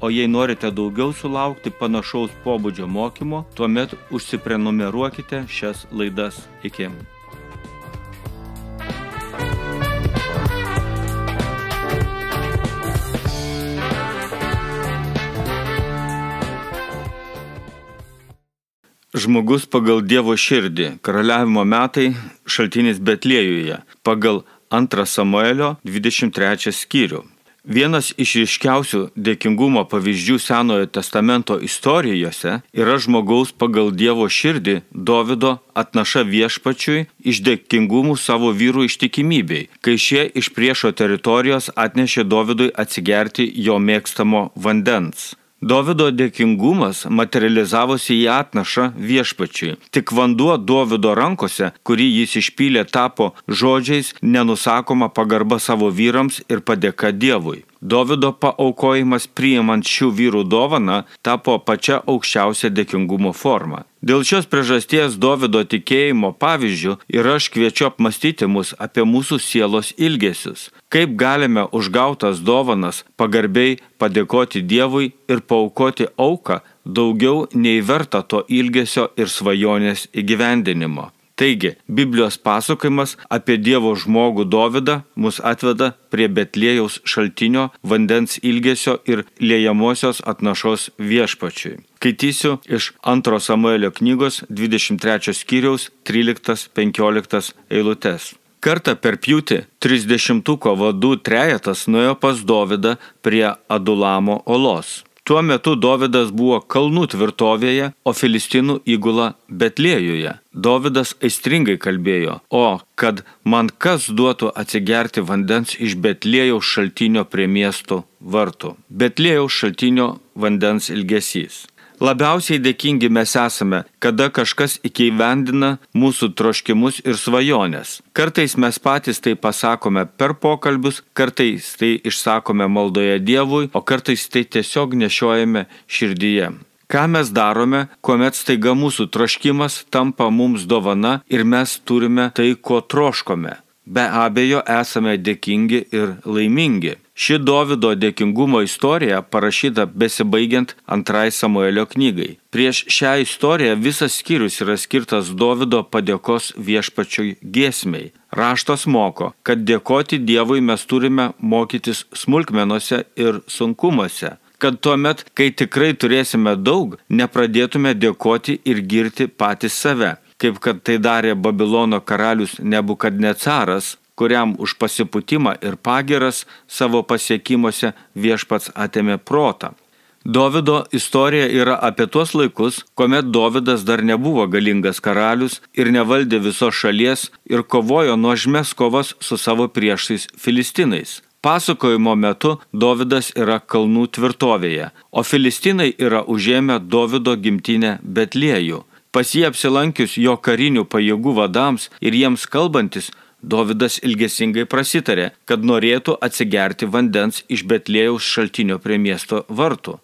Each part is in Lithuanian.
O jei norite daugiau sulaukti panašaus pobūdžio mokymo, tuomet užsiprenumeruokite šias laidas. Iki. Žmogus pagal Dievo širdį. Karaliavimo metai šaltinis Betlėjuje. Pagal 2 Samuelio 23 skyrių. Vienas iš ryškiausių dėkingumo pavyzdžių Senojo testamento istorijose yra žmogaus pagal Dievo širdį Dovido atnaša viešpačiui iš dėkingumų savo vyrų ištikimybei, kai šie iš priešo teritorijos atnešė Dovidui atsigerti jo mėgstamo vandens. Dovido dėkingumas materializavosi į atnašą viešpačiui. Tik vanduo Dovido rankose, kurį jis išpylė, tapo žodžiais nenusakoma pagarba savo vyrams ir padėka Dievui. Dovido paaukojimas priimant šių vyrų dovaną tapo pačia aukščiausia dėkingumo forma. Dėl šios priežasties Dovido tikėjimo pavyzdžių ir aš kviečiu apmastyti mus apie mūsų sielos ilgesius. Kaip galime užgautas dovanas pagarbiai padėkoti Dievui ir paukoti auką daugiau nei verta to ilgesio ir svajonės įgyvendinimo. Taigi, Biblijos pasakojimas apie Dievo žmogų Dovydą mus atveda prie Betlėjaus šaltinio vandens ilgesio ir liejamosios atnašos viešpačiui. Skaitysiu iš 2 Samuelio knygos 23 skyriaus 13-15 eilutes. Kartą per pjūtį 30 vadų trejetas nuėjo pas Dovydą prie Adulamo olos. Tuo metu Dovydas buvo kalnų tvirtovėje, o Filistinų įgula Betlėjuje. Dovydas aistringai kalbėjo, o kad man kas duotų atsigerti vandens iš Betlėjaus šaltinio prie miestų vartų. Betlėjaus šaltinio vandens ilgesys. Labiausiai dėkingi mes esame, kada kažkas įkeivendina mūsų troškimus ir svajonės. Kartais mes patys tai pasakome per pokalbius, kartais tai išsakome maldoje Dievui, o kartais tai tiesiog nešiojame širdyje. Ką mes darome, kuomet staiga mūsų troškimas tampa mums dovana ir mes turime tai, ko troškome. Be abejo, esame dėkingi ir laimingi. Ši Dovido dėkingumo istorija parašyta besibaigiant antrai Samuelio knygai. Prieš šią istoriją visas skyrius yra skirtas Dovido padėkos viešpačiui giesmiai. Raštas moko, kad dėkoti Dievui mes turime mokytis smulkmenuose ir sunkumuose kad tuomet, kai tikrai turėsime daug, nepradėtume dėkoti ir girti patys save, kaip kad tai darė Babilono karalius Nebukadnecaras, kuriam už pasiputimą ir pagiras savo pasiekimuose viešpats atėmė protą. Dovido istorija yra apie tuos laikus, kuomet Dovidas dar nebuvo galingas karalius ir nevaldė visos šalies ir kovojo nuožmes kovas su savo priešais Filistinais. Pasakojimo metu Dovidas yra kalnų tvirtovėje, o Filistinai yra užėmę Dovido gimtinę Betliejų. Pas jį apsilankius jo karinių pajėgų vadams ir jiems kalbantis, Dovydas ilgesingai prasitarė, kad norėtų atsigerti vandens iš Betlėjaus šaltinio prie miesto vartų.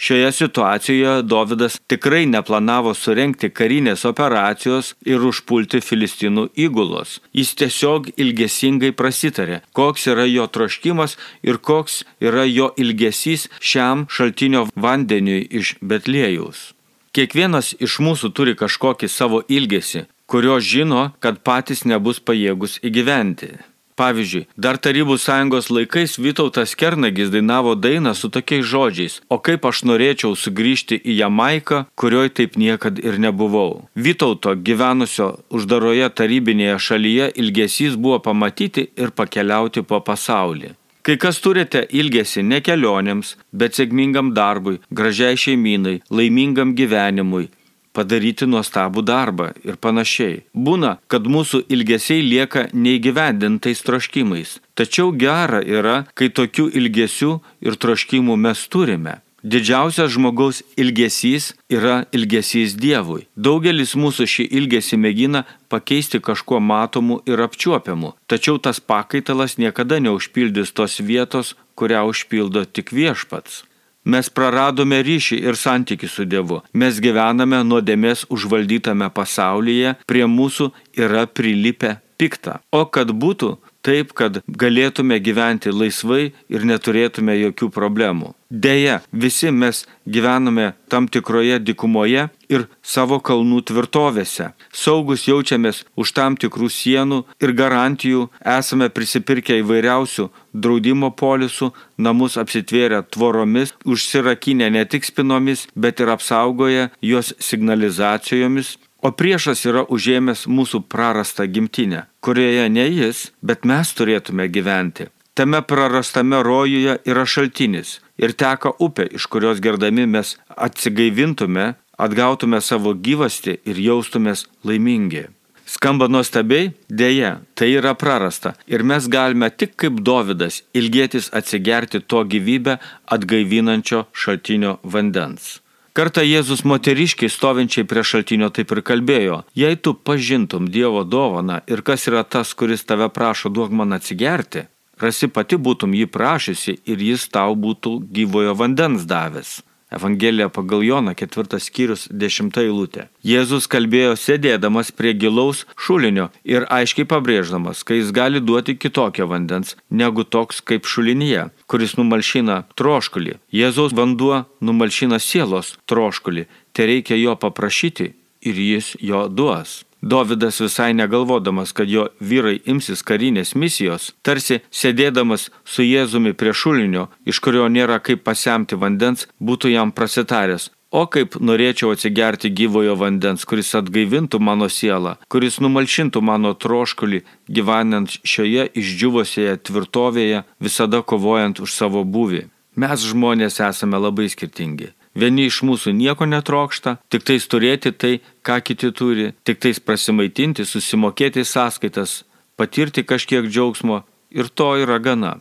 Šioje situacijoje Dovydas tikrai neplanavo surenkti karinės operacijos ir užpulti Filistinų įgulos. Jis tiesiog ilgesingai prasitarė, koks yra jo troškimas ir koks yra jo ilgesys šiam šaltinio vandeniui iš Betlėjaus. Kiekvienas iš mūsų turi kažkokį savo ilgesį, kurio žino, kad patys nebus pajėgus įgyventi. Pavyzdžiui, dar Tarybų sąjungos laikais Vytautas Kernagis dainavo dainą su tokiais žodžiais, o kaip aš norėčiau sugrįžti į Jamaiką, kurioj taip niekad ir nebuvau. Vytauto gyvenusio uždaroje tarybinėje šalyje ilgesys buvo pamatyti ir pakeliauti po pasaulį. Kai kas turite ilgesį ne kelionėms, bet sėkmingam darbui, gražiai šeiminai, laimingam gyvenimui, padaryti nuostabų darbą ir panašiai. Būna, kad mūsų ilgesiai lieka neįgyvendintais troškimais. Tačiau gera yra, kai tokių ilgesių ir troškimų mes turime. Didžiausias žmogaus ilgesys yra ilgesys Dievui. Daugelis mūsų šį ilgesį mėgina pakeisti kažkuo matomu ir apčiuopiamu, tačiau tas pakaitalas niekada neužpildys tos vietos, kurią užpildo tik viešpats. Mes praradome ryšį ir santykių su Dievu. Mes gyvename nuodėmės užvaldytame pasaulyje, prie mūsų yra prilipę piktą. O kad būtų, taip, kad galėtume gyventi laisvai ir neturėtume jokių problemų. Deja, visi mes gyvename tam tikroje dikumoje ir savo kalnų tvirtovėse. Saugus jaučiamės už tam tikrų sienų ir garantijų, esame prisipirkę įvairiausių draudimo polisų, namus apsitvėrę tvoromis, užsirakinę ne tik spinomis, bet ir apsaugoję juos signalizacijomis, O priešas yra užėmęs mūsų prarastą gimtinę, kurioje ne jis, bet mes turėtume gyventi. Tame prarastame rojuje yra šaltinis ir teka upė, iš kurios gerdami mes atsigaivintume, atgautume savo gyvastį ir jaustumės laimingi. Skamba nuostabiai, dėja, tai yra prarasta ir mes galime tik kaip Dovydas ilgėtis atsigerti to gyvybę atgaivinančio šaltinio vandens. Kartą Jėzus moteriškiai stovinčiai prie šaltinio taip ir kalbėjo, jei tu pažintum Dievo dovaną ir kas yra tas, kuris tave prašo duok man atsigerti, rasi pati būtum jį prašysi ir jis tau būtų gyvojo vandens davęs. Evangelija pagal Joną, ketvirtas skyrius, dešimta eilutė. Jėzus kalbėjo sėdėdamas prie gilaus šulinio ir aiškiai pabrėždamas, kai jis gali duoti kitokio vandens, negu toks kaip šulinyje, kuris numalšina troškulį. Jėzaus vanduo numalšina sielos troškulį, tai reikia jo paprašyti ir jis jo duos. Dovydas visai negalvodamas, kad jo vyrai imsis karinės misijos, tarsi sėdėdamas su Jėzumi prie šulinio, iš kurio nėra kaip pasemti vandens, būtų jam prasitaręs. O kaip norėčiau atsigerti gyvojo vandens, kuris atgaivintų mano sielą, kuris numalšintų mano troškulį, gyvenant šioje išdžiuvosioje tvirtovėje, visada kovojant už savo buvį. Mes žmonės esame labai skirtingi. Vieni iš mūsų nieko netrokšta, tik tais turėti tai, ką kiti turi, tik tais prasimaitinti, susimokėti sąskaitas, patirti kažkiek džiaugsmo ir to yra gana.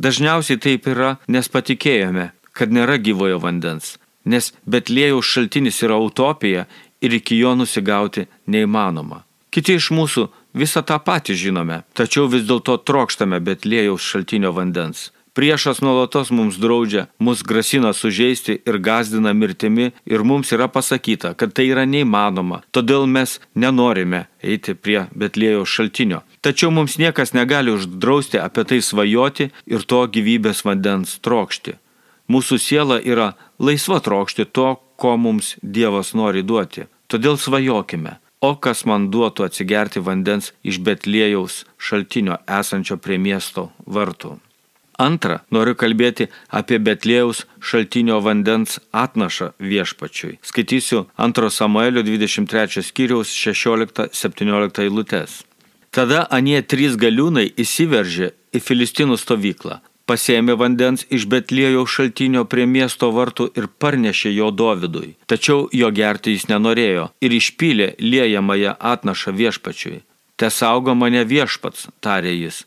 Dažniausiai taip yra, nes patikėjome, kad nėra gyvojo vandens, nes Betlėjaus šaltinis yra utopija ir iki jo nusigauti neįmanoma. Kiti iš mūsų visą tą patį žinome, tačiau vis dėlto trokštame Betlėjaus šaltinio vandens. Priešas nuolatos mums draudžia, mus grasina sužeisti ir gazdina mirtimi ir mums yra pasakyta, kad tai yra neįmanoma, todėl mes nenorime eiti prie Betlėjo šaltinio. Tačiau mums niekas negali uždrausti apie tai svajoti ir to gyvybės vandens trokšti. Mūsų siela yra laisva trokšti to, ko mums Dievas nori duoti. Todėl svajokime. O kas man duotų atsigerti vandens iš Betlėjaus šaltinio esančio prie miesto vartų. Antra, noriu kalbėti apie Betlėjaus šaltinio vandens atnašą viešpačiui. Skaitysiu 2 Samuelio 23 skyriaus 16-17 eilutes. Tada anie trys galiūnai įsiveržė į Filistinų stovyklą, pasėmė vandens iš Betlėjaus šaltinio prie miesto vartų ir parnešė jo Dovydui. Tačiau jo gerti jis nenorėjo ir išpylė liejamąją atnašą viešpačiui. Te saugo mane viešpats, tarė jis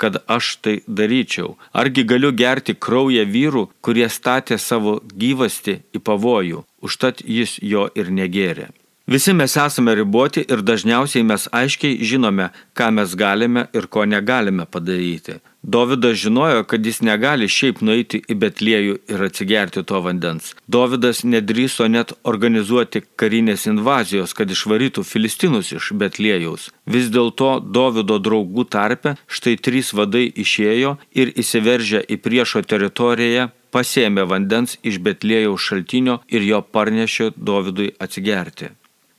kad aš tai daryčiau? Argi galiu gerti kraują vyrų, kurie statė savo gyvasti į pavojų, užtat jis jo ir negėrė. Visi mes esame riboti ir dažniausiai mes aiškiai žinome, ką mes galime ir ko negalime padaryti. Dovydas žinojo, kad jis negali šiaip nueiti į Betliejų ir atsigerti to vandens. Dovydas nedryso net organizuoti karinės invazijos, kad išvarytų filistinus iš Betliejaus. Vis dėlto Dovydo draugų tarpe štai trys vadai išėjo ir įsiveržę į priešo teritoriją pasėmė vandens iš Betliejaus šaltinio ir jo parnešė Dovydui atsigerti.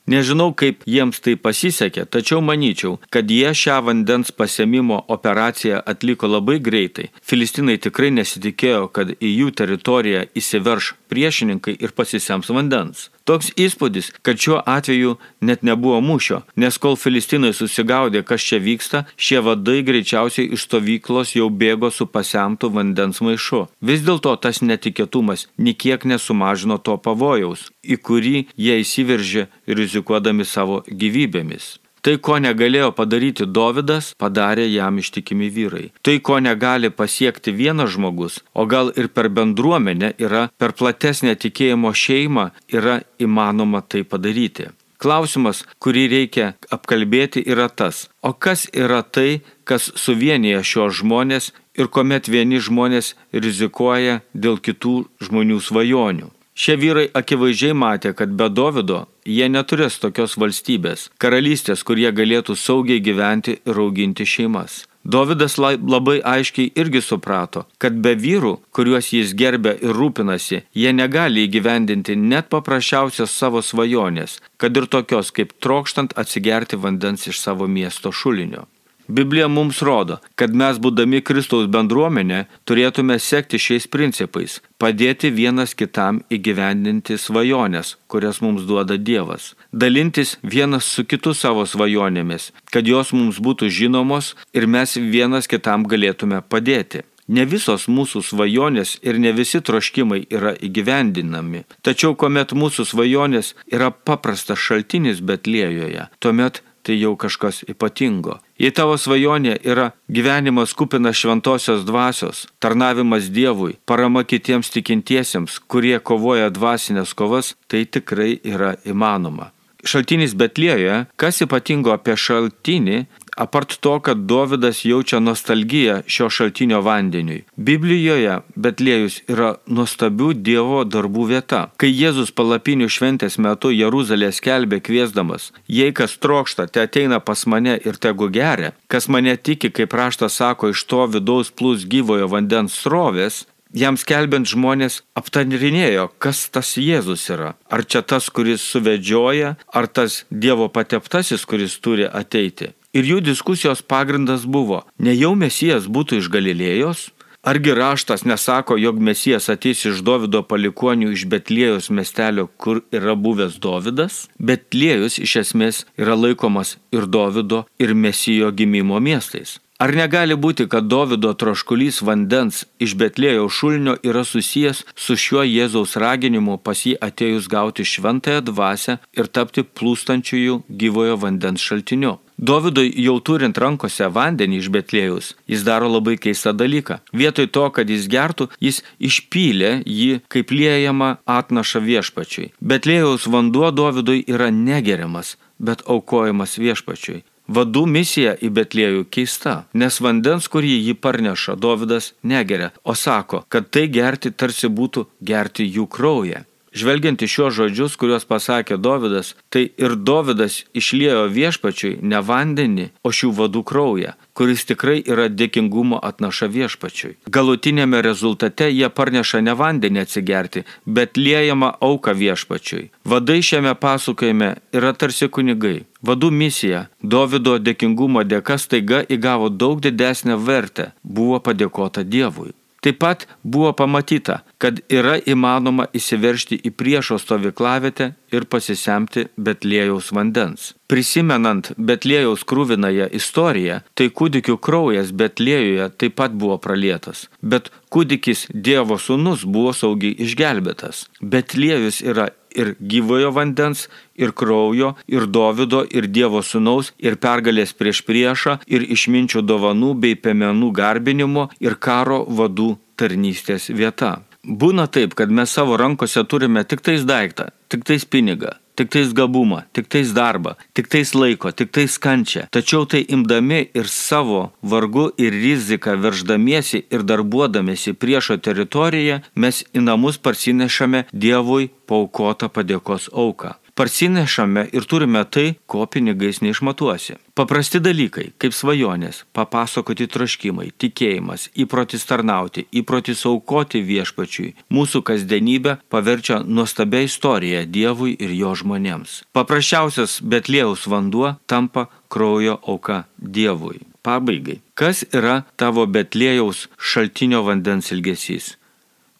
Nežinau, kaip jiems tai pasisekė, tačiau manyčiau, kad jie šią vandens pasėmimo operaciją atliko labai greitai. Filistinai tikrai nesitikėjo, kad į jų teritoriją įsiverš priešininkai ir pasisems vandens. Toks įspūdis, kad šiuo atveju net nebuvo mūšio, nes kol filistinai susigaudė, kas čia vyksta, šie vadai greičiausiai iš stovyklos jau bėgo su pasemtų vandens maišu. Vis dėlto tas netikėtumas niekiek nesumažino to pavojaus, į kurį jie įsiveržė rizikuodami savo gyvybėmis. Tai, ko negalėjo padaryti Dovydas, padarė jam ištikimi vyrai. Tai, ko negali pasiekti vienas žmogus, o gal ir per bendruomenę yra, per platesnę tikėjimo šeimą yra įmanoma tai padaryti. Klausimas, kurį reikia apkalbėti, yra tas, o kas yra tai, kas suvienyje šios žmonės ir kuomet vieni žmonės rizikuoja dėl kitų žmonių svajonių. Šie vyrai akivaizdžiai matė, kad be Davido jie neturės tokios valstybės, karalystės, kur jie galėtų saugiai gyventi ir auginti šeimas. Davidas labai aiškiai irgi suprato, kad be vyrų, kuriuos jis gerbė ir rūpinasi, jie negali įgyvendinti net paprasčiausios savo svajonės, kad ir tokios kaip trokštant atsigerti vandens iš savo miesto šulinio. Biblija mums rodo, kad mes būdami Kristaus bendruomenė turėtume sekti šiais principais - padėti vienas kitam įgyvendinti svajonės, kurias mums duoda Dievas, dalintis vienas su kitu savo svajonėmis, kad jos mums būtų žinomos ir mes vienas kitam galėtume padėti. Ne visos mūsų svajonės ir ne visi troškimai yra įgyvendinami. Tačiau kuomet mūsų svajonės yra paprastas šaltinis Betlėjoje, tuomet tai jau kažkas ypatingo. Jei tavo svajonė yra gyvenimas kupinas šventosios dvasios, tarnavimas Dievui, parama kitiems tikintiesiems, kurie kovoja dvasinės kovas, tai tikrai yra įmanoma. Šaltinis Betlėjoje, kas ypatingo apie šaltinį, apart to, kad Dovydas jaučia nostalgiją šio šaltinio vandeniui. Biblijoje Betlėjus yra nuostabių Dievo darbų vieta. Kai Jėzus palapinių šventės metu Jeruzalė skelbė kviesdamas, jei kas trokšta, te ateina pas mane ir tegu geria, kas mane tiki, kaip raštas sako, iš to vidaus plus gyvojo vandens srovės, Jam skelbiant žmonės aptarinėjo, kas tas Jėzus yra. Ar čia tas, kuris suvedžioja, ar tas Dievo pateptasis, kuris turi ateiti. Ir jų diskusijos pagrindas buvo, ne jau Mesijas būtų iš Galilėjos, argi raštas nesako, jog Mesijas ateis iš Davido palikonių iš Betlėjos miestelio, kur yra buvęs Davidas? Betlėjus iš esmės yra laikomas ir Davido, ir Mesijo gimimo miestais. Ar negali būti, kad Davido troškulys vandens iš Betlėjo šulnio yra susijęs su šiuo Jėzaus raginimu pas jį atėjus gauti šventąją dvasę ir tapti plūstančiųjų gyvojo vandens šaltiniu? Dovydui jau turint rankose vandenį iš Betlėjus, jis daro labai keistą dalyką. Vietoj to, kad jis gertų, jis išpylė jį kaip liejama atnaša viešpačiui. Betlėjaus vanduo Dovydui yra negeriamas, bet aukojamas viešpačiui. Vadų misija į Betlėjų keista, nes vandens, kurį jį parneša, Dovydas negeria, o sako, kad tai gerti tarsi būtų gerti jų kraują. Žvelgiant į šios žodžius, kuriuos pasakė Dovydas, tai ir Dovydas išliejo viešpačiui ne vandenį, o šių vadų kraują, kuris tikrai yra dėkingumo atnaša viešpačiui. Galutinėme rezultate jie parneša ne vandenį atsigerti, bet liejama auka viešpačiui. Vadai šiame pasakojime yra tarsi kunigai. Vadų misija Dovido dėkingumo dėka staiga įgavo daug didesnę vertę, buvo padėkota Dievui. Taip pat buvo pamatyta, kad yra įmanoma įsiveršti į priešo stovyklavietę ir pasisemti Betlėjaus vandens. Prisimenant Betlėjaus krūvinąją istoriją, tai kūdikių kraujas Betlėjuje taip pat buvo pralietas, bet kūdikis Dievo sūnus buvo saugiai išgelbėtas. Betlėjus yra ir gyvojo vandens, ir kraujo, ir Dovido, ir Dievo sunaus, ir pergalės prieš priešą, ir išminčių dovanų bei pemenų garbinimo, ir karo vadų tarnystės vieta. Būna taip, kad mes savo rankose turime tik tais daiktą, tik tais pinigą, tik tais gabumą, tik tais darbą, tik tais laiko, tik tais kančią. Tačiau tai imdami ir savo vargu ir riziką verždamiesi ir darbuodamėsi priešo teritoriją, mes į namus parsinešame Dievui paukotą padėkos auką parsinešame ir turime tai, ko pinigais neišmatuosi. Paprasti dalykai, kaip svajonės, papasakoti troškimai, tikėjimas, įprotis tarnauti, įprotis aukoti viešpačiui, mūsų kasdienybę paverčia nuostabia istorija Dievui ir jo žmonėms. Paprasčiausias Betlėjaus vanduo tampa kraujo auka Dievui. Pabaigai, kas yra tavo Betlėjaus šaltinio vandens ilgesys?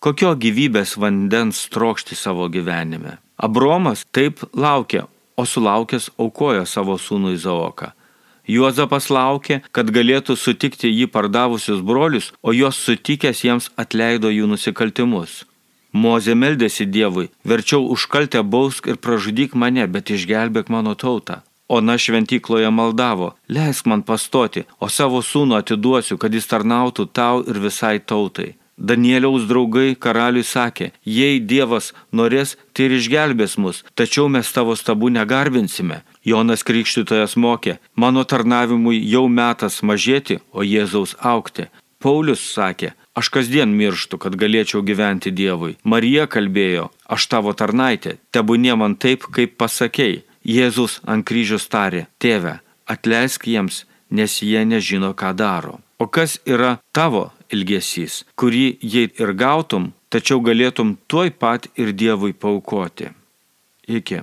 Kokio gyvybės vandens trokšti savo gyvenime? Abromas taip laukė, o sulaukęs aukojo savo sūnų Izaoką. Juozapas laukė, kad galėtų sutikti jį pardavusius brolius, o juos sutikęs jiems atleido jų nusikaltimus. Mozė meldėsi Dievui, verčiau užkaltę bausk ir pražudyk mane, bet išgelbėk mano tautą. Ona šventykloje maldavo, leisk man pastoti, o savo sūnų atiduosiu, kad jis tarnautų tau ir visai tautai. Danieliaus draugai karaliui sakė, jei Dievas norės, tai ir išgelbės mus, tačiau mes tavo stabų negarbinsime. Jonas Krikštytojas mokė, mano tarnavimui jau metas mažėti, o Jėzaus aukti. Paulius sakė, aš kasdien mirštu, kad galėčiau gyventi Dievui. Marija kalbėjo, aš tavo tarnaitė, tebūnie man taip, kaip pasakėjai. Jėzus ant kryžiaus tarė, tėve, atleisk jiems, nes jie nežino, ką daro. O kas yra tavo ilgesys, kurį jei ir gautum, tačiau galėtum tuoj pat ir Dievui paukoti. Iki.